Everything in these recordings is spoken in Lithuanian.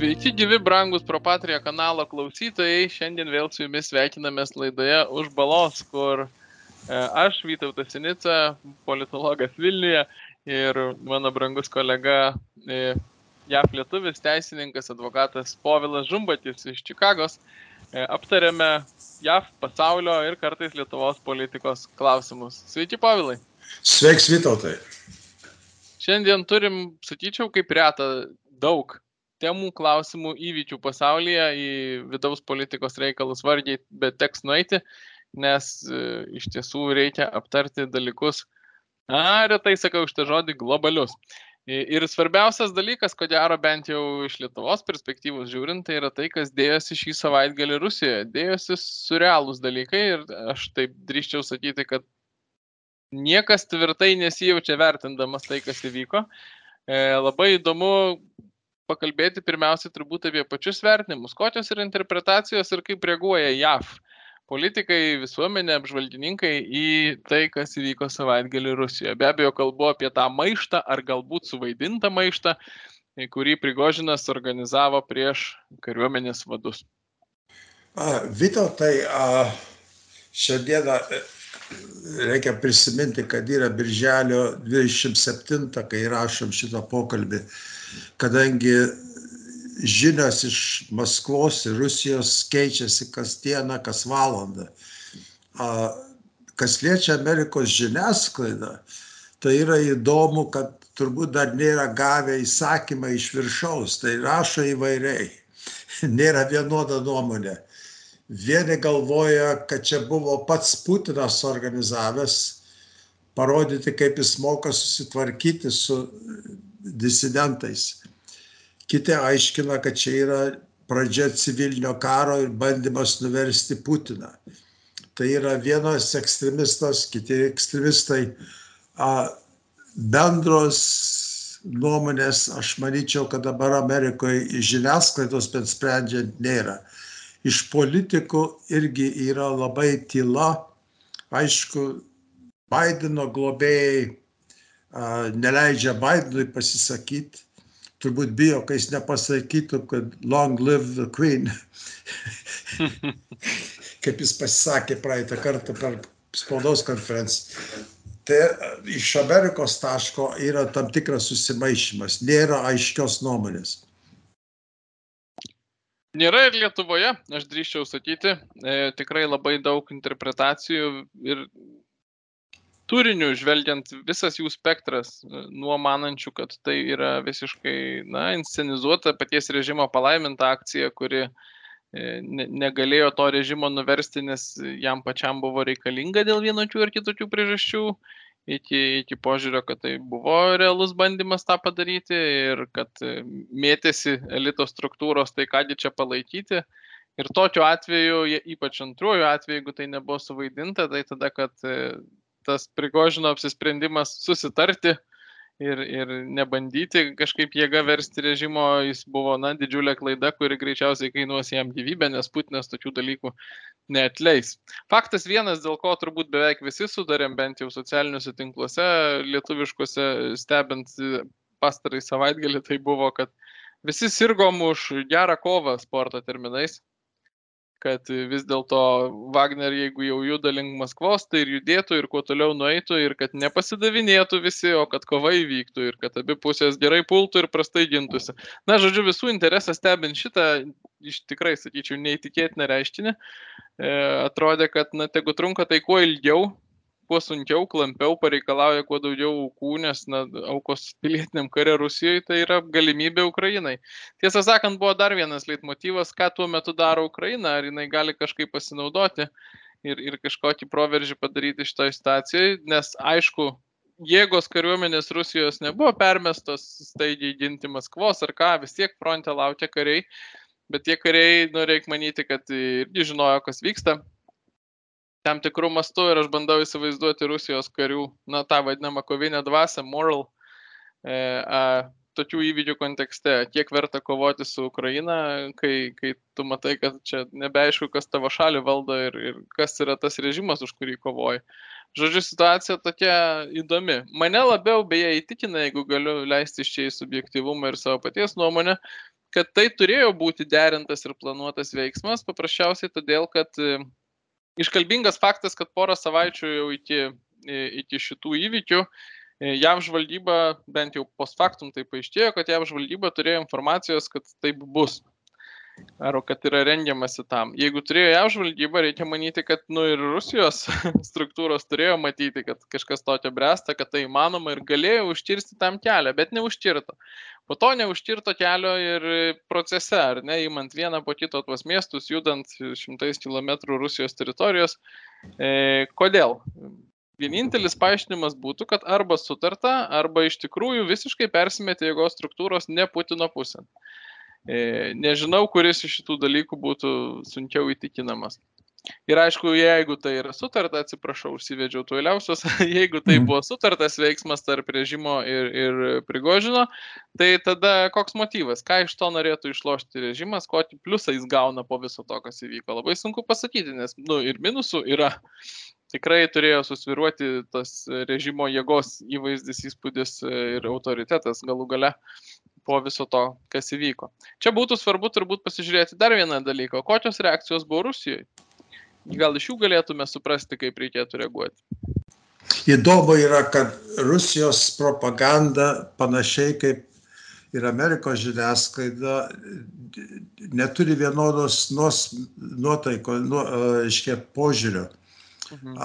Sveiki, gyvi, brangus Propatria kanalo klausytojai. Šiandien vėl su jumis sveikinamės laidoje už balos, kur e, aš, Vytautas Sinica, politologas Vilniuje ir mano brangus kolega e, JAF lietuvis, teisininkas, advokatas Povilas Žumbatis iš Čikagos e, aptarėme JAF pasaulio ir kartais Lietuvos politikos klausimus. Sveiki, Povilai. Sveiks, Vytautai. Šiandien turim, sakyčiau, kaip reta daug temų, klausimų, įvykių pasaulyje, į vidaus politikos reikalus vargiai, bet teks nueiti, nes e, iš tiesų reikia aptarti dalykus, a, retai sakau šitą žodį, globalius. Ir svarbiausias dalykas, ko gero bent jau iš Lietuvos perspektyvos žiūrint, tai yra tai, kas dėjosi šį savaitgalį Rusijoje. Dėjosi surrealūs dalykai ir aš taip drįščiau sakyti, kad niekas tvirtai nesijaučia vertindamas tai, kas įvyko. E, labai įdomu pakalbėti pirmiausia turbūt apie pačius vertinimus, kokios yra interpretacijos ir kaip reaguoja JAV politikai, visuomenė, apžvalgininkai į tai, kas įvyko savaitgalį Rusijoje. Be abejo, kalbu apie tą maištą ar galbūt suvaidintą maištą, kurį Prigožinas organizavo prieš kariuomenės vadus. Vytautai, šiandieną e, reikia prisiminti, kad yra birželio 27, kai rašom šitą pokalbį kadangi žinios iš Maskvos ir Rusijos keičiasi kas dieną, kas valandą. Kas liečia Amerikos žiniasklaidą, tai yra įdomu, kad turbūt dar nėra gavę įsakymą iš viršaus, tai rašo įvairiai. Nėra vienoda nuomonė. Vieni galvoja, kad čia buvo pats Putinas organizavęs, parodyti, kaip jis moka susitvarkyti su disidentais. Kiti aiškina, kad čia yra pradžia civilinio karo ir bandymas nuversti Putiną. Tai yra vienas ekstremistas, kiti ekstremistai. Bendros nuomonės, aš manyčiau, kad dabar Amerikoje žiniasklaidos bent sprendžiant nėra. Iš politikų irgi yra labai tyla. Aišku, Baideno globėjai neleidžia Bidenui pasisakyti. Turbūt bijo, kai jis nepasakytų, kad long live the queen. Kaip jis pasisakė praeitą kartą per spaudos konferenciją. Tai iš Amerikos taško yra tam tikras susimaišymas, nėra aiškios nuomonės. Nėra ir Lietuvoje, aš drįščiau sakyti, e, tikrai labai daug interpretacijų ir turiniu žvelgiant visas jų spektras nuo manančių, kad tai yra visiškai, na, inscenizuota paties režimo palaiminta akcija, kuri e, ne, negalėjo to režimo nuversti, nes jam pačiam buvo reikalinga dėl vienokių ar kitokių priežasčių, iki, iki požiūrio, kad tai buvo realus bandymas tą padaryti ir kad e, mėtėsi elito struktūros, tai kągi čia palaikyti. Ir tokiu atveju, ypač antruoju atveju, jeigu tai nebuvo suvaidinta, tai tada, kad e, tas Prigožino apsisprendimas susitarti ir, ir nebandyti kažkaip jėga versti režimo, jis buvo, na, didžiulė klaida, kuri greičiausiai kainuos jam gyvybę, nes Putinas tokių dalykų neatleis. Faktas vienas, dėl ko turbūt beveik visi sudarėm, bent jau socialiniuose tinkluose, lietuviškuose, stebint pastarai savaitgalį, tai buvo, kad visi sirgom už gerą kovą sporto terminais kad vis dėlto Wagner, jeigu jau juda link Maskvos, tai ir judėtų ir kuo toliau nueitų ir kad nepasidavinėtų visi, o kad kova įvyktų ir kad abi pusės gerai pultų ir prastai gintųsi. Na, žodžiu, visų interesą stebint šitą, iš tikrai, sakyčiau, neįtikėtiną reiškinį, e, atrodė, kad, na, tegu trunka tai kuo ilgiau, kuo sunkiau, klampiau, pareikalauja kuo daugiau aukų, nes na, aukos pilietiniam kare Rusijoje tai yra galimybė Ukrainai. Tiesą sakant, buvo dar vienas leitmotyvas, ką tuo metu daro Ukraina, ar jinai gali kažkaip pasinaudoti ir, ir kažkokį proveržį padaryti šitoje situacijoje, nes aišku, jėgos kariuomenės Rusijos nebuvo permestos staigiai ginti Maskvos ar ką, vis tiek fronte laukia kariai, bet tie kariai, nu, reikia manyti, kad irgi žinojo, kas vyksta, tam tikrų mastų ir aš bandau įsivaizduoti Rusijos karių, na, tą vadinamą kovinę dvasę, moral, e, a, tokių įvykių kontekste, kiek verta kovoti su Ukraina, kai, kai tu matai, kad čia nebeaišku, kas tavo šalį valdo ir, ir kas yra tas režimas, už kurį kovoji. Žodžiu, situacija tokia įdomi. Mane labiau beje įtikina, jeigu galiu leisti iš čia į subjektivumą ir savo paties nuomonę, kad tai turėjo būti derintas ir planuotas veiksmas, paprasčiausiai todėl, kad iškalbingas faktas, kad porą savaičių jau iki, iki šitų įvykių JAV žvalgyba, bent jau post factum tai paaiškėjo, kad JAV žvalgyba turėjo informacijos, kad taip bus ar kad yra rengiamasi tam. Jeigu turėjo jav žvalgyba, reikia manyti, kad nu, ir Rusijos struktūros turėjo matyti, kad kažkas tokio bręsta, kad tai įmanoma ir galėjo užkirsti tam kelią, bet neužkirto. Po to neužkirto kelio ir procese, ar ne, įmant vieną po kito tuos miestus, judant šimtais kilometrų Rusijos teritorijos. E, kodėl? Vienintelis paaiškinimas būtų, kad arba sutarta, arba iš tikrųjų visiškai persimetė jėgos struktūros ne Putino pusėn. E, nežinau, kuris iš šitų dalykų būtų sunkiau įtikinamas. Ir aišku, jeigu tai yra sutarta, atsiprašau, užsivedžiau tuoliausios, jeigu tai mhm. buvo sutartas veiksmas tarp režimo ir, ir prigožino, tai tada koks motyvas, ką iš to norėtų išlošti režimas, kokį pliusą jis gauna po viso to, kas įvyko. Labai sunku pasakyti, nes nu, ir minusų yra. Tikrai turėjo susviruoti tas režimo jėgos įvaizdis, įspūdis ir autoritetas galų gale po viso to, kas įvyko. Čia būtų svarbu turbūt pasižiūrėti dar vieną dalyką. Kokios reakcijos buvo Rusijoje? Gal iš jų galėtume suprasti, kaip reikėtų reaguoti. Įdomu yra, kad Rusijos propaganda panašiai kaip ir Amerikos žiniasklaida neturi vienodos nuotaiko, nu, aiškiai, požiūrio. Mhm.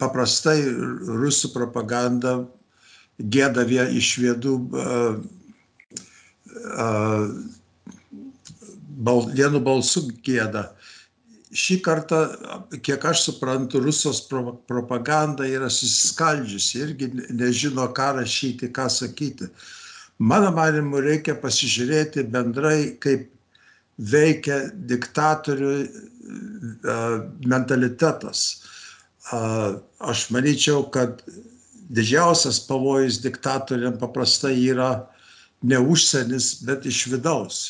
Paprastai rusų propaganda gėda iš viedų bal, vienu balsu gėda. Šį kartą, kiek aš suprantu, Rusijos pro, propaganda yra susiskaldžiusi, irgi nežino, ką rašyti, ką sakyti. Mano manimu, reikia pasižiūrėti bendrai, kaip veikia diktatorių mentalitetas. Aš manyčiau, kad didžiausias pavojus diktatoriam paprastai yra ne užsienis, bet iš vidaus.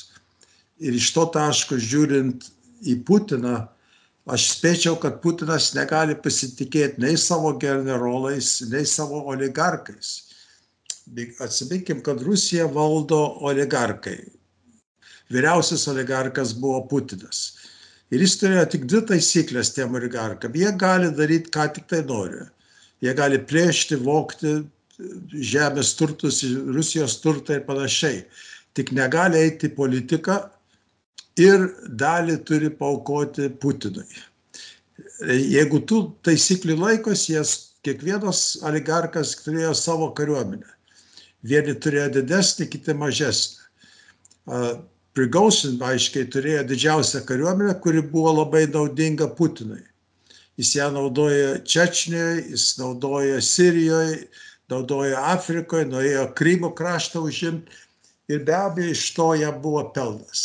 Ir iš to taško žiūrint į Putiną, aš spėčiau, kad Putinas negali pasitikėti nei savo generolais, nei savo oligarkais. Atsiminkim, kad Rusiją valdo oligarkai. Vyriausias oligarkas buvo Putinas. Ir jis turėjo tik dvi taisyklės tiem oligarkam. Jie gali daryti, ką tik tai nori. Jie gali plėšti, vokti, žemės turtus, Rusijos turtą ir panašiai. Tik negali eiti į politiką ir dalį turi paukoti Putinui. Jeigu tų taisyklių laikosi, jas kiekvienas oligarkas turėjo savo kariuomenę. Vieni turėjo didesnį, kiti mažesnį. Prigausin aiškiai turėjo didžiausią kariuomenę, kuri buvo labai naudinga Putinui. Jis ją naudoja Čečnijoje, jis naudoja Sirijoje, naudojo Afrikoje, norėjo Krymo kraštą užimti ir be abejo iš to jam buvo pelnas.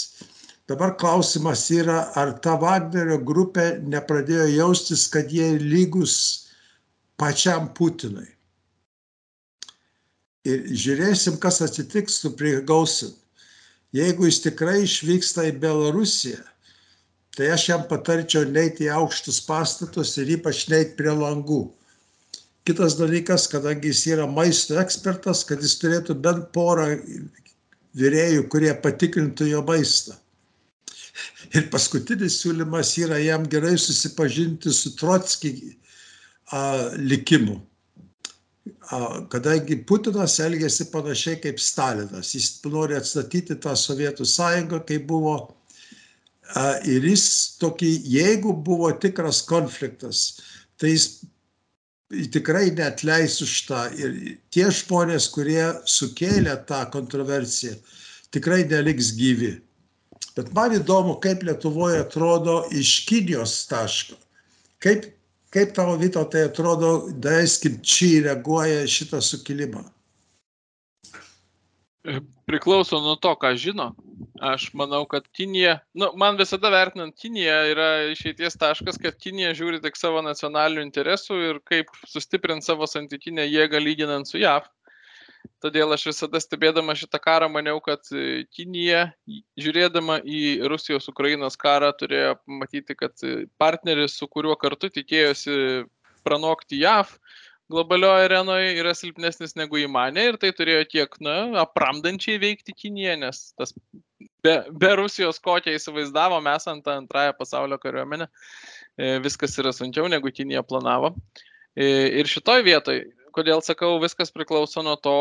Dabar klausimas yra, ar ta Wagnerio grupė nepradėjo jaustis, kad jie lygus pačiam Putinui. Ir žiūrėsim, kas atsitiks su Prigausin. Jeigu jis tikrai išvyksta į Belarusiją, tai aš jam patarčiau neiti į aukštus pastatus ir ypač neiti prie langų Kitas dalykas, kadangi jis yra maisto ekspertas, kad jis turėtų bent porą vyrėjų, kurie patikrintų jo maistą. Ir paskutinis siūlymas yra jam gerai susipažinti su Trotskį likimu. Kadangi Putinas elgėsi panašiai kaip Stalinas. Jis nori atstatyti tą Sovietų sąjungą, kai buvo. Ir jis tokį, jeigu buvo tikras konfliktas, tai jis tikrai neatleis už tą. Ir tie žmonės, kurie sukėlė tą kontroversiją, tikrai neliks gyvi. Bet man įdomu, kaip Lietuvoje atrodo iš Kinijos taško. Kaip, kaip tavo Vito tai atrodo, daiskim, čia reaguoja šitą sukilimą. Priklauso nuo to, ką žino. Aš manau, kad Kinija, nu, man visada vertinant Kiniją yra išeities taškas, kad Kinija žiūri tik savo nacionalinių interesų ir kaip sustiprinti savo santykinę jėgą lyginant su JAV. Todėl aš visada stebėdama šitą karą maniau, kad Kinija, žiūrėdama į Rusijos-Ukrainos karą, turėjo matyti, kad partneris, su kuriuo kartu tikėjosi pranokti JAV, globalioje arenoje yra silpnesnis negu įmanė ir tai turėjo tiek, na, apramdančiai veikti Kiniją, nes tas be, be Rusijos, kokią įsivaizdavo mes ant antrąją pasaulio kariuomenę, e, viskas yra sunkiau negu Kinija planavo. E, ir šitoj vietoj, kodėl sakau, viskas priklauso nuo to,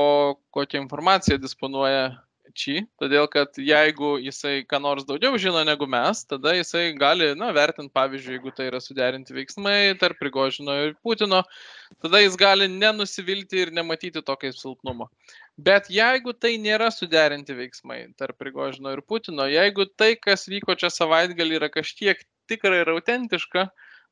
kokią informaciją disponuoja Či, todėl kad jeigu jisai ką nors daugiau žino negu mes, tada jisai gali, na, vertinti, pavyzdžiui, jeigu tai yra suderinti veiksmai tarp Prigožino ir Putino, tada jis gali nenusivilti ir nematyti tokio silpnumo. Bet jeigu tai nėra suderinti veiksmai tarp Prigožino ir Putino, jeigu tai, kas vyko čia savaitgalį, yra kažkiek tikra ir autentiška,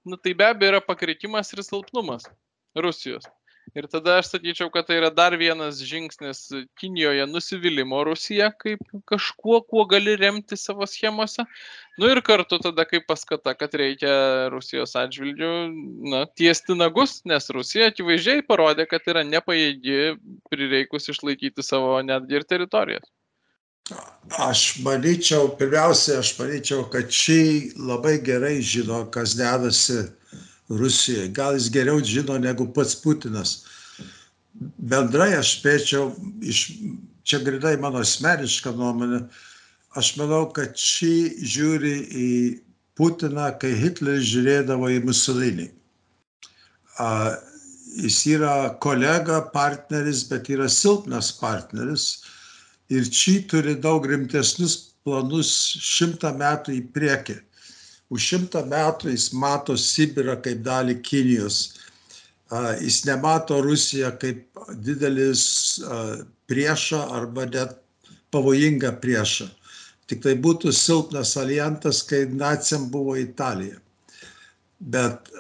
nu, tai be abejo yra pakrikimas ir silpnumas Rusijos. Ir tada aš sakyčiau, kad tai yra dar vienas žingsnis Kinijoje nusivylimų Rusija kaip kažkuo, kuo gali remti savo schemose. Nu ir kartu tada kaip paskata, kad reikia Rusijos atžvilgių na, tiesti nagus, nes Rusija akivaizdžiai parodė, kad yra nepajėgi prireikus išlaikyti savo netgi ir teritorijas. Aš manyčiau, pirmiausia, aš manyčiau, kad šį labai gerai žino, kas dedasi Rusijoje. Gal jis geriau žino negu pats Putinas. Bendrai aš spėčiau, iš, čia grinai mano asmeniška nuomonė, aš manau, kad šį žiūri į Putiną, kai Hitleris žiūrėdavo į Musolinį. Jis yra kolega, partneris, bet yra silpnas partneris ir čia turi daug rimtesnius planus šimtą metų į priekį už šimtą metų jis mato Sibirą kaip dalį Kinijos. Jis nemato Rusiją kaip didelis priešą arba net pavojingą priešą. Tik tai būtų silpnas alijantas, kai nacijam buvo Italija. Bet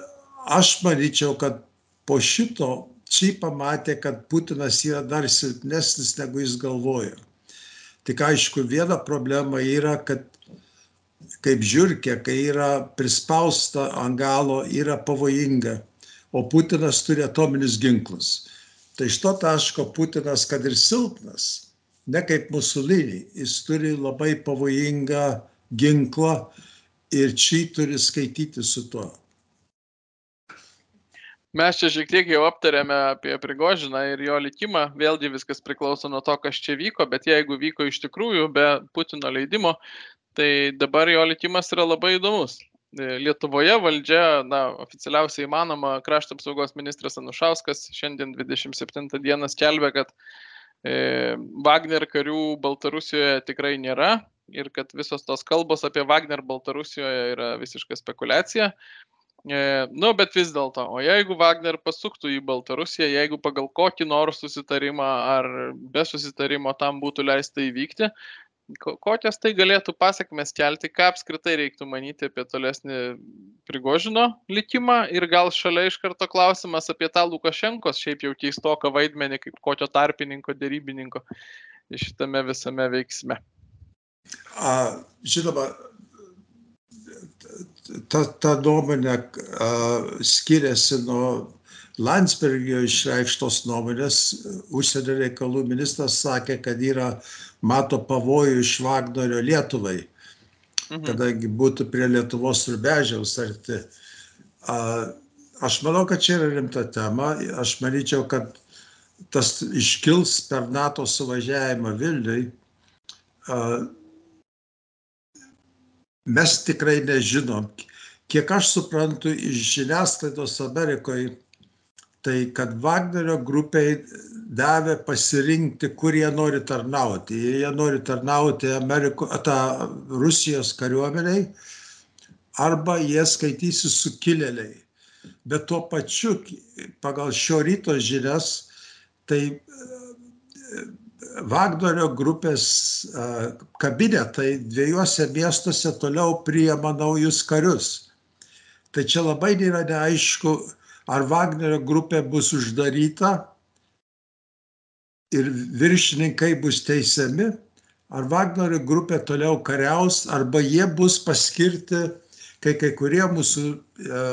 aš manyčiau, kad po šito čia pamatė, kad Putinas yra dar silpnesnis, negu jis galvojo. Tik aišku, viena problema yra, kad kaip žiūrkė, kai yra prispausta ant galo, yra pavojinga, o Putinas turi atominius ginklus. Tai iš to taško Putinas, kad ir silpnas, ne kaip Musolinį, jis turi labai pavojingą ginklą ir čia turi skaityti su tuo. Mes čia šiek tiek jau aptarėme apie Prigožiną ir jo likimą. Vėlgi viskas priklauso nuo to, kas čia vyko, bet jeigu vyko iš tikrųjų be Putino leidimo, tai dabar jo likimas yra labai įdomus. E, Lietuvoje valdžia, na, oficialiausiai įmanoma, krašto apsaugos ministras Anušauskas šiandien 27 dieną skelbė, kad e, Wagner karių Baltarusijoje tikrai nėra ir kad visos tos kalbos apie Wagner Baltarusijoje yra visiška spekulacija. E, nu, bet vis dėlto, o jeigu Wagner pasuktų į Baltarusiją, jeigu pagal kokį nors susitarimą ar be susitarimo tam būtų leista įvykti, kokias tai galėtų pasiekmes kelti, ką apskritai reiktų manyti apie tolesnį Prigožino likimą ir gal šalia iš karto klausimas apie tą Lukašenkos šiaip jau keistoką vaidmenį kaip kokio tarpininko, dėrybininko šitame visame veiksme. A, žinoma, ta, ta nuomonė a, skiriasi nuo Landsbergio išreikštos nuomonės. Užsienio reikalų ministras sakė, kad yra mato pavojų iš Vagnorio Lietuvai, mhm. kadangi būtų prie Lietuvos rubežiaus arti. Aš manau, kad čia yra rimta tema. Aš manyčiau, kad tas iškils per NATO suvažiavimą Vilniui. Mes tikrai nežinom. Kiek aš suprantu iš žiniasklaidos Amerikoje, tai kad Wagnerio grupiai davė pasirinkti, kur jie nori tarnauti. Jie nori tarnauti Ameriko, tą Rusijos kariuomeniai arba jie skaitysi sukilėliai. Bet tuo pačiu, pagal šio ryto žinias, tai Vagnerio grupės kabinetai dviejose miestuose toliau priema naujus karius. Tai čia labai yra neaišku, ar Vagnerio grupė bus uždaryta? Ir viršininkai bus teisiami, ar Vagnerio grupė toliau kariaus, arba jie bus paskirti, kai kai kurie mūsų e,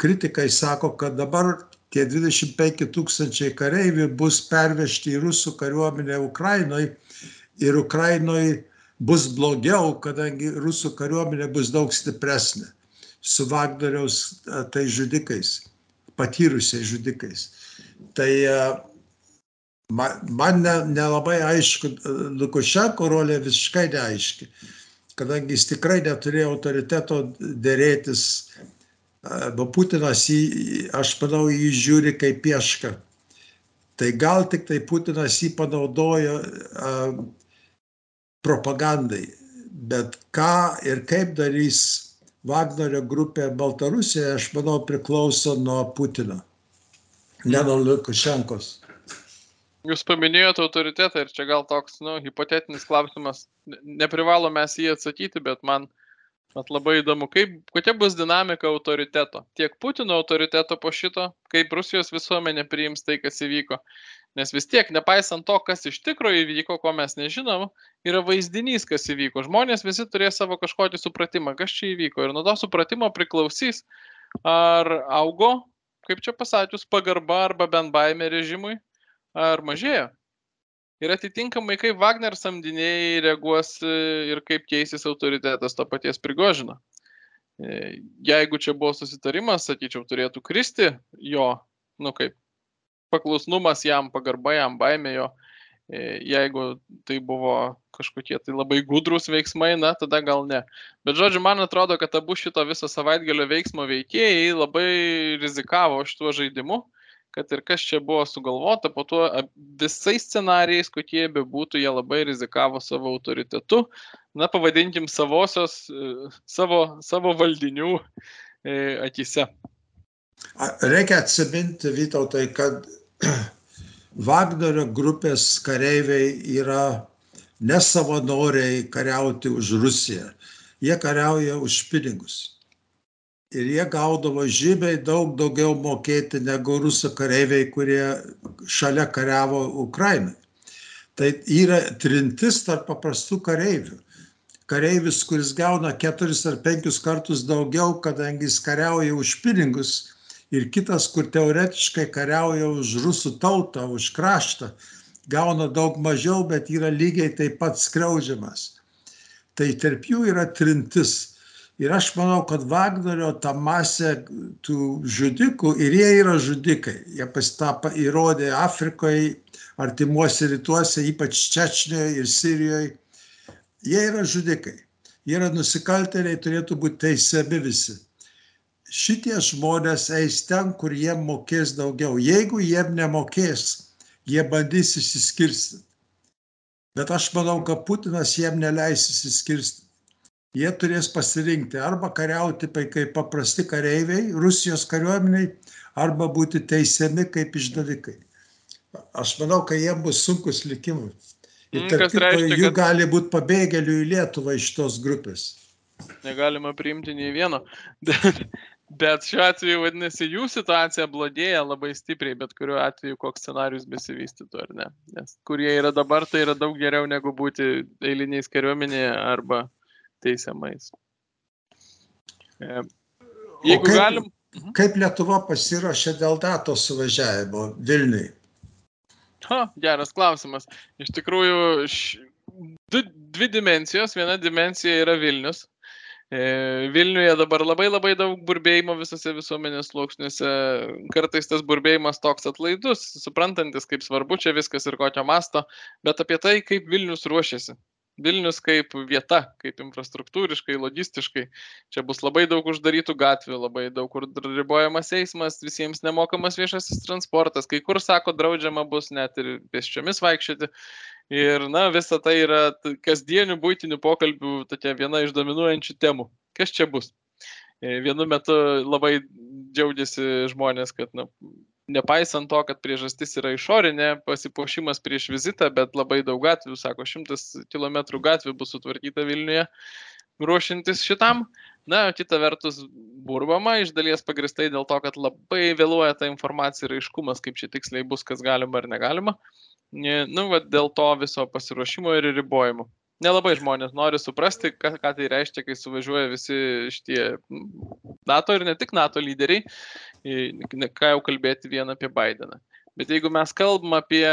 kritikai sako, kad dabar tie 25 tūkstančiai kareivių bus pervežti į rusų kariuomenę Ukrainoje ir Ukrainoje bus blogiau, kadangi rusų kariuomenė bus daug stipresnė su Vagnoriaus tai žudikais, patyrusiais žudikais. Tai man, nelabai ne aišku, Lukošenko rolė visiškai neaiški, kadangi jis tikrai neturėjo autoriteto dėrėtis, bet Putinas jį, aš manau, jį žiūri kaip piešką. Tai gal tik tai Putinas jį panaudojo uh, propagandai, bet ką ir kaip darys Wagnerio grupė Baltarusijoje, aš manau, priklauso nuo Putino, ne nuo Lukašenkos. Jūs paminėjote autoritetą ir čia gal toks, nu, hipotetinis klausimas. Neprivalo mes jį atsakyti, bet man, man labai įdomu, kaip, kokia bus dinamika autoriteto. Tiek Putino autoriteto po šito, kaip Rusijos visuomenė priims tai, kas įvyko. Nes vis tiek, nepaisant to, kas iš tikrųjų įvyko, ko mes nežinom, yra vaizdinys, kas įvyko. Žmonės visi turės savo kažkokį supratimą, kas čia įvyko. Ir nuo to supratimo priklausys, ar augo, kaip čia pasakius, pagarba arba bent baime režimui, ar mažėja. Ir atitinkamai, kaip Wagner samdiniai reaguos e, ir kaip keisis autoritetas to paties prigožino. E, jeigu čia buvo susitarimas, sakyčiau, turėtų kristi jo, nu kaip, paklusnumas jam, pagarba jam, baimė jo. E, jeigu tai buvo kažkokie tai labai gudrus veiksmai, na, tada gal ne. Bet žodžiu, man atrodo, kad abu šito viso savaitgalio veiksmo veikėjai labai rizikavo šituo žaidimu kad ir kas čia buvo sugalvota, po to visais scenarijais, kokie be būtų, jie labai rizikavo savo autoritetu, na, pavadinkim savosios, e, savo, savo valdinių e, akise. Reikia atsiminti, Vytautai, kad Wagnerio grupės kareiviai yra nesavanoriai kariauti už Rusiją. Jie kariauja už pinigus ir jie gaudavo žymiai daug daugiau mokėti negu rusų kareiviai, kurie šalia kariavo Ukrainai. Tai yra trintis tarp paprastų kareivių. Kareivis, kuris gauna keturis ar penkis kartus daugiau, kadangi jis kariauja už pinigus, ir kitas, kur teoretiškai kariauja už rusų tautą, už kraštą, gauna daug mažiau, bet yra lygiai taip pat skriaudžiamas. Tai tarp jų yra trintis Ir aš manau, kad Vagnerio ta masė tų žudikų, ir jie yra žudikai, jie pasitapą įrodė Afrikoje, artimuose rytuose, ypač Čečnioje ir Sirijoje, jie yra žudikai, jie yra nusikaltėliai, turėtų būti teisiami visi. Šitie žmonės eis ten, kur jiem mokės daugiau. Jeigu jiem nemokės, jie bandys išsiskirsti. Bet aš manau, kad Putinas jiem neleis išsiskirsti jie turės pasirinkti arba kariauti kaip paprasti kareiviai Rusijos kariuomeniai, arba būti teisiami kaip išdavikai. Aš manau, kad jiems bus sunkus likimas. Ir mm, tarp kito, jų kad... gali būti pabėgėlių į Lietuvą iš tos grupės. Negalima priimti nei vieno. Bet šiuo atveju, vadinasi, jų situacija blogėja labai stipriai, bet kuriuo atveju koks scenarius besivystytų, ar ne? Nes kur jie yra dabar, tai yra daug geriau negu būti eiliniais kariuomenėje arba teisiamais. E, jeigu kaip, galim. Mhm. Kaip Lietuva pasiruošė dėl datos suvažiavimo Vilniui? Ha, geras klausimas. Iš tikrųjų, š... du, dvi dimensijos. Viena dimensija yra Vilnius. E, Vilniuje dabar labai labai daug burbėjimo visose visuomenės sluoksniuose. Kartais tas burbėjimas toks atlaidus, suprantantis, kaip svarbu čia viskas ir kokio masto, bet apie tai, kaip Vilnius ruošiasi. Vilnius kaip vieta, kaip infrastruktūriškai, logistiškai. Čia bus labai daug uždarytų gatvių, labai daug kur ribojamas eismas, visiems nemokamas viešasis transportas, kai kur, sako, draudžiama bus net ir pėsčiomis vaikščioti. Ir, na, visa tai yra kasdienių būtinių pokalbių tokia viena iš dominuojančių temų. Kas čia bus? E, vienu metu labai džiaugiasi žmonės, kad, na, nepaisant to, kad priežastis yra išorinė, pasipuošimas prieš vizitą, bet labai daug gatvių, sako, šimtas kilometrų gatvių bus sutvarkyta Vilniuje, ruošintis šitam. Na, kita vertus, burbama iš dalies pagristai dėl to, kad labai vėluoja ta informacija ir aiškumas, kaip čia tiksliai bus, kas galima ar negalima. Nu, va, dėl to viso pasiruošimo ir ribojimo nelabai žmonės nori suprasti, ką, ką tai reiškia, kai suvažiuoja visi šitie NATO ir ne tik NATO lyderiai, ką jau kalbėti vien apie Bideną. Bet jeigu mes kalbam apie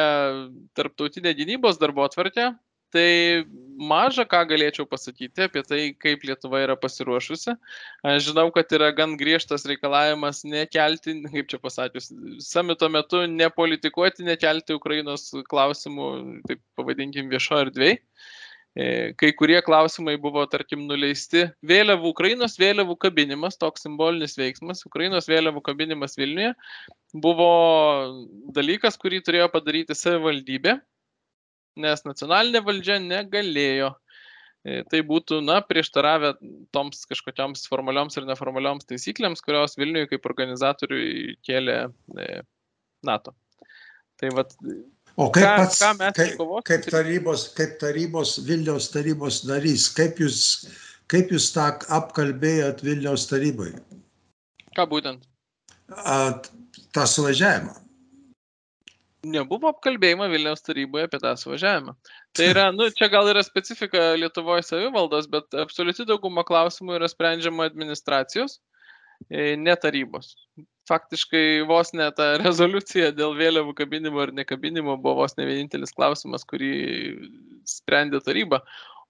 tarptautinę gynybos darbo atvarkę, tai maža ką galėčiau pasakyti apie tai, kaip Lietuva yra pasiruošusi. Aš žinau, kad yra gan griežtas reikalavimas nekelti, kaip čia pasakius, samito metu nepolitikuoti, nekelti Ukrainos klausimų, taip pavadinkim, viešo erdvėje. Kai kurie klausimai buvo, tarkim, nuleisti. Vėliavų, Ukrainos vėliavų kabinimas, toks simbolinis veiksmas, Ukrainos vėliavų kabinimas Vilniuje buvo dalykas, kurį turėjo padaryti savivaldybė nes nacionalinė valdžia negalėjo. E, tai būtų, na, prieštaravę toms kažkokioms formalioms ir neformalioms taisyklėms, kurios Vilniui kaip organizatoriui kėlė e, NATO. Tai vat, O kaip, ką, pats, ką kaip, kaip, tarybos, kaip tarybos, Vilniaus tarybos narys, kaip jūs, kaip jūs tą apkalbėjot Vilniaus tarybai? Ką būtent? A, tą suvažiavimą nebuvo apkalbėjimo Vilniaus taryboje apie tą suvažiavimą. Tai yra, nu, čia gal yra specifika Lietuvoje savivaldos, bet absoliuti dauguma klausimų yra sprendžiama administracijos, e, ne tarybos. Faktiškai vos ne ta rezoliucija dėl vėliavų kabinimo ir nekabinimo buvo vos ne vienintelis klausimas, kurį sprendė taryba.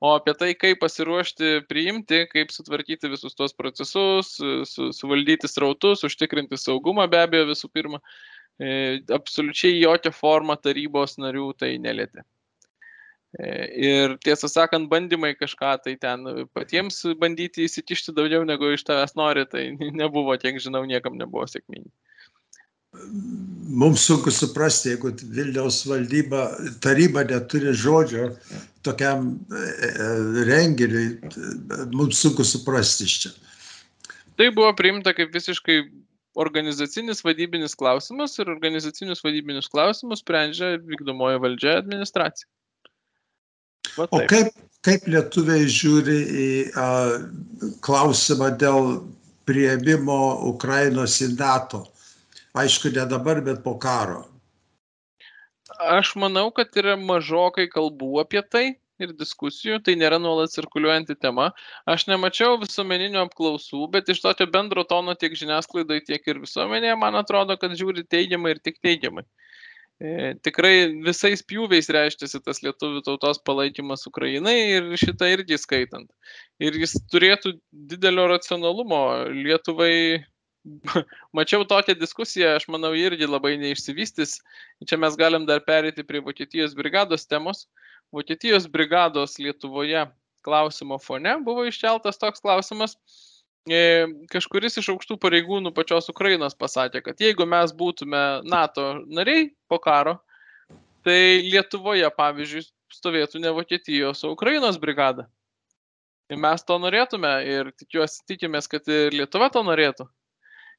O apie tai, kaip pasiruošti priimti, kaip sutvarkyti visus tos procesus, su, suvaldyti srautus, užtikrinti saugumą be abejo visų pirma, E, absoliučiai jokia forma tarybos narių tai nelėtė. E, ir tiesą sakant, bandymai kažką tai ten patiems bandyti įsikišti daugiau negu iš tavęs nori, tai nebuvo, tiek žinau, niekam nebuvo sėkmingi. Mums sunku suprasti, jeigu Vilniaus valdyba, taryba neturi žodžio tokiam e, renginiui, mums sunku suprasti iš čia. Tai buvo priimta kaip visiškai organizacinis vadybinis klausimas ir organizacinius vadybinius klausimus sprendžia vykdomoji valdžia administracija. Va, o kaip, kaip lietuviai žiūri į a, klausimą dėl prieimimo Ukrainos į NATO? Aišku, ne dabar, bet po karo. Aš manau, kad yra mažokai kalbų apie tai ir diskusijų, tai nėra nuolat cirkuliuojanti tema. Aš nemačiau visuomeninių apklausų, bet iš tokio bendro tono tiek žiniasklaidai, tiek ir visuomenėje, man atrodo, kad žiūri teigiamai ir tik teigiamai. E, tikrai visais pjūviais reiškiasi tas lietuvių tautos palaikymas Ukrainai ir šitą irgi skaitant. Ir jis turėtų didelio racionalumo. Lietuvai mačiau tokią diskusiją, aš manau, irgi labai neišsivystys. Čia mes galim dar perėti prie Vokietijos brigados temos. Vokietijos brigados Lietuvoje klausimo fone buvo iškeltas toks klausimas. E, kažkuris iš aukštų pareigūnų pačios Ukrainos pasakė, kad jeigu mes būtume NATO nariai po karo, tai Lietuvoje, pavyzdžiui, stovėtų ne Vokietijos, o Ukrainos brigada. Ir mes to norėtume ir tikiuosi, tikimės, kad ir Lietuva to norėtų.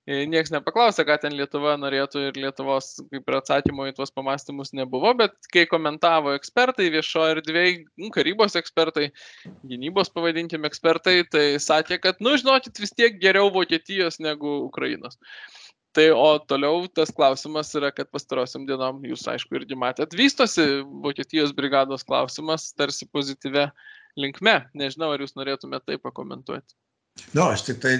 Niekas nepaklausė, ką ten Lietuva norėtų ir Lietuvos kaip ir atsakymo į tuos pamastymus nebuvo, bet kai komentavo ekspertai, viešo erdvėjai, nu, karybos ekspertai, gynybos pavadinkime ekspertai, tai sakė, kad, nu, žinokit, vis tiek geriau Vokietijos negu Ukrainos. Tai o toliau tas klausimas yra, kad pastarosiam dienom, jūs aišku irgi matėt, vystosi Vokietijos brigados klausimas tarsi pozityvę linkme. Nežinau, ar jūs norėtumėte tai pakomentuoti. Nu, aš tik tai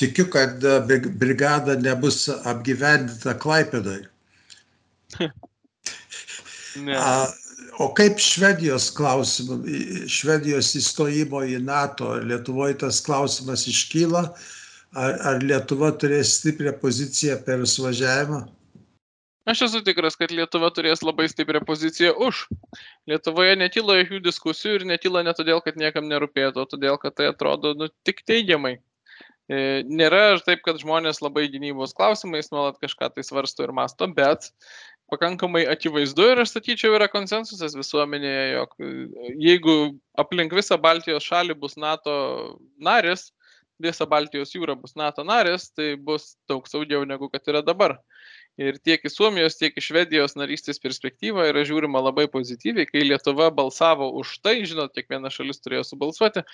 tikiu, kad e, brigada nebus apgyvendinta Klaipėdai. o kaip Švedijos klausimų, Švedijos įstojimo į NATO, Lietuvoje tas klausimas iškyla, ar, ar Lietuva turės stiprią poziciją per suvažiavimą? Aš esu tikras, kad Lietuva turės labai stiprią poziciją už. Lietuvoje netyla jokių diskusijų ir netyla ne todėl, kad niekam nerūpėtų, o todėl, kad tai atrodo nu, tik teigiamai. E, nėra taip, kad žmonės labai gynybos klausimais nuolat kažką tai svarsto ir masto, bet pakankamai akivaizdu ir aš sakyčiau yra konsensusas visuomenėje, jog e, jeigu aplink visą Baltijos šalį bus NATO narės, visa Baltijos jūra bus NATO narės, tai bus daug saugiau negu kad yra dabar ir tiek į Suomijos, tiek į Švedijos narystės perspektyvą yra žiūrima labai pozityviai. Kai Lietuva balsavo už tai, žinot, kiekviena šalis turėjo subalsuoti,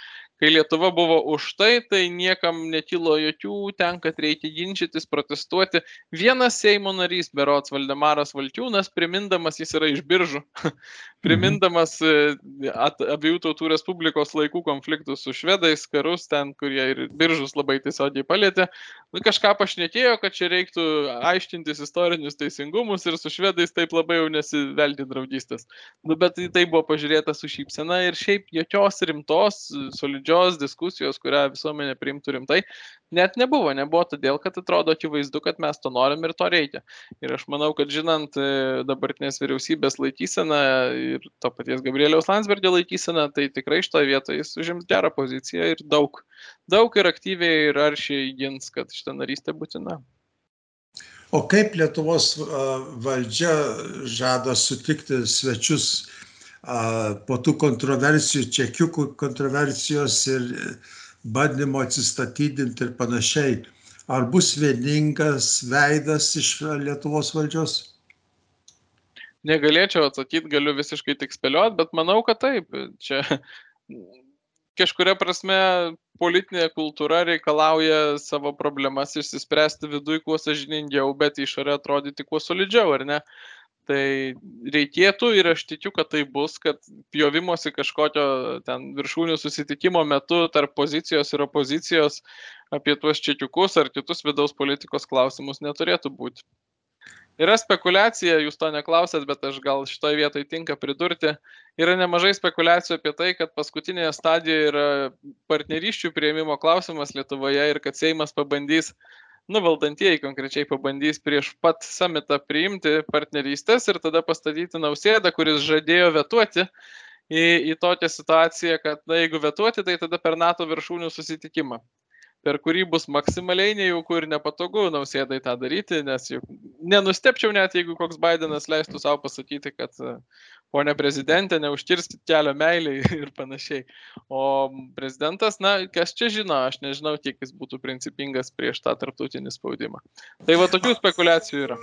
kai Lietuva buvo už tai, tai niekam nekilo jokių, ten, kad reikia ginčytis, protestuoti. Vienas Seimo narys, berots Valdemaras Valčiūnas, primindamas jis yra iš biržų, primindamas e, at, abiejų tautų Respublikos laikų konfliktus su švedais, karus ten, kurie ir biržus labai tiesiogiai palėtė. Nu, kažką pašnekėjo, kad čia reiktų aiškintis istorinius teisingumus ir su švedais taip labai jau nesivelti draugystės. Nu, bet tai buvo pažiūrėta su šypsena ir šiaip jokios rimtos, solidžios diskusijos, kurią visuomenė priimtų rimtai, net nebuvo. Nebuvo todėl, kad atrodo akivaizdu, kad mes to norim ir to reikia. Ir aš manau, kad žinant e, dabartinės vyriausybės laikyseną ir to paties Gabrieliaus Landsbergio laikysena, tai tikrai šitoje vietoje jis užims gerą poziciją ir daug, daug ir aktyviai ir aršiai gins, kad šitą narystę būtina. O kaip Lietuvos valdžia žada sutikti svečius po tų kontroversijų, čekiukų kontroversijos ir bandymo atsistatydinti ir panašiai? Ar bus vieningas veidas iš Lietuvos valdžios? negalėčiau atsakyti, galiu visiškai tik spėlioti, bet manau, kad taip. Čia kažkuria prasme politinė kultūra reikalauja savo problemas išsispręsti viduje kuo sažiningiau, bet išorė atrodyti kuo solidžiau, ar ne? Tai reikėtų ir aš tikiu, kad tai bus, kad pjovimosi kažkokio ten viršūnių susitikimo metu tarp pozicijos ir opozicijos apie tuos čekiukus ar kitus vidaus politikos klausimus neturėtų būti. Yra spekulacija, jūs to neklausėt, bet aš gal šitoje vietoje tinka pridurti. Yra nemažai spekulacijų apie tai, kad paskutinėje stadijoje yra partnerysčių prieimimo klausimas Lietuvoje ir kad Seimas pabandys, nu valdantieji konkrečiai pabandys prieš pat samitą priimti partnerystės ir tada pastatyti nausėdą, kuris žadėjo vetuoti į, į tokią situaciją, kad na, jeigu vetuoti, tai tada per NATO viršūnių susitikimą per kurį bus maksimaliai nejauku ir nepatogu nausėdai tą daryti, nes juk nenustepčiau net, jeigu koks Bidenas leistų savo pasakyti, kad ponė prezidentė, neužkirsti kelio meiliai ir panašiai. O prezidentas, na, kas čia žino, aš nežinau, kiek jis būtų principingas prieš tą tarptautinį spaudimą. Tai va tokių spekulacijų yra.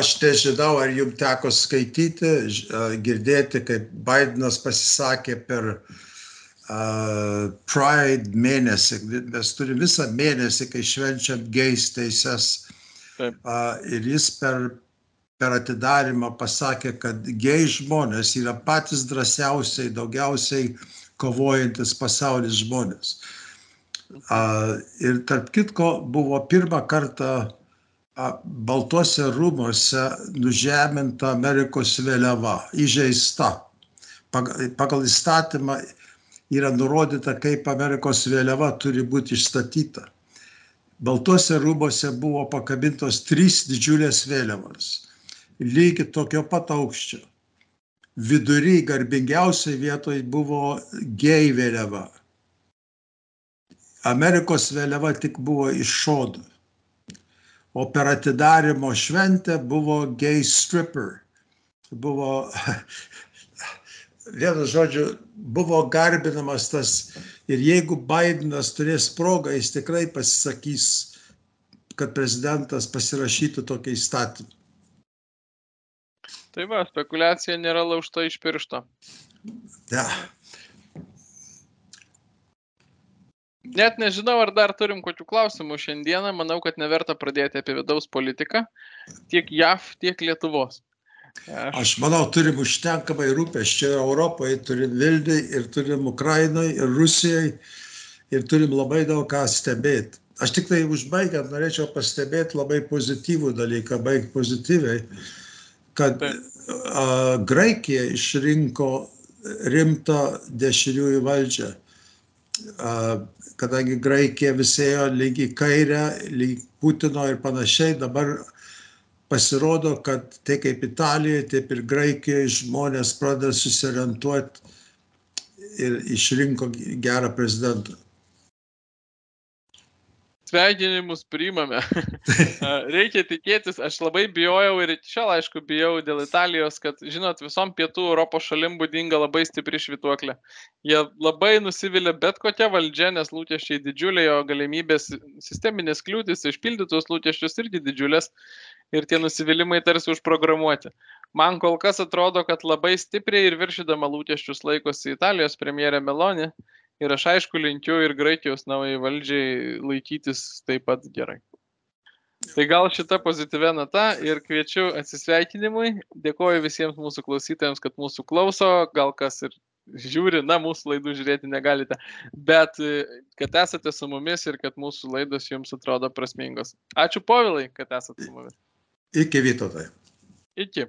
Aš nežinau, ar jums teko skaityti, girdėti, kaip Bidenas pasisakė per uh, Pride mėnesį, mes turime visą mėnesį, kai švenčiam geis teises. Ir jis per, per atidarimą pasakė, kad gei žmonės yra patys drąsiausiai, daugiausiai kovojantis pasaulis žmonės. Ir tarp kitko buvo pirmą kartą Baltuose rūmose nužeminta Amerikos vėliava, įžeista. Pagal įstatymą yra nurodyta, kaip Amerikos vėliava turi būti išstatyta. Baltuose rūbose buvo pakabintos trys didžiulės vėliavos, lygiai tokio pat aukščio. Vidury garbingiausiai vietoje buvo gei vėliava. Amerikos vėliava tik buvo iš šodų. O per atidarimo šventę buvo gay stripper. Buvo vienu žodžiu, buvo garbinamas tas ir jeigu Bidenas turės progą, jis tikrai pasisakys, kad prezidentas pasirašytų tokį įstatymą. Tai va, spekulacija nėra laužta iš piršto. Ja. Net nežinau, ar dar turim kokių klausimų šiandieną. Manau, kad neverta pradėti apie vidaus politiką tiek JAV, tiek Lietuvos. Aš manau, turim užtenkamai rūpeščių Europoje, turim Vilniui ir turim Ukrainai ir Rusijai ir turim labai daug ką stebėti. Aš tik tai užbaigiant norėčiau pastebėti labai pozityvų dalyką, baigti pozityviai, kad a, Graikija išrinko rimtą dešiniųjų valdžią. A, kadangi Graikija visėjo lygiai kairę, lygiai Putino ir panašiai, dabar pasirodo, kad tiek kaip Italijoje, taip ir Graikijoje žmonės pradeda susiorientuoti ir išrinko gerą prezidentą. Sveikinimus priimame. Reikia tikėtis, aš labai bijojau ir iki šiol, aišku, bijau dėl Italijos, kad, žinot, visom pietų Europos šalim būdinga labai stipri švituoklė. Jie labai nusivilia bet kokia valdžia, nes lūkesčiai didžiuliai, o galimybės sisteminės kliūtis išpildytus lūkesčius irgi didžiulės ir tie nusivylimai tarsi užprogramuoti. Man kol kas atrodo, kad labai stipriai ir viršydama lūkesčius laikosi Italijos premjerė Meloni ir aš aišku linkiu ir Graikijos naujai valdžiai laikytis taip pat gerai. Tai gal šita pozityvia nata ir kviečiu atsisveikinimui. Dėkoju visiems mūsų klausytojams, kad mūsų klauso, gal kas ir žiūri, na, mūsų laidų žiūrėti negalite, bet kad esate su mumis ir kad mūsų laidos jums atrodo prasmingos. Ačiū povilai, kad esate su mumis. Iki Vytautai. Iki.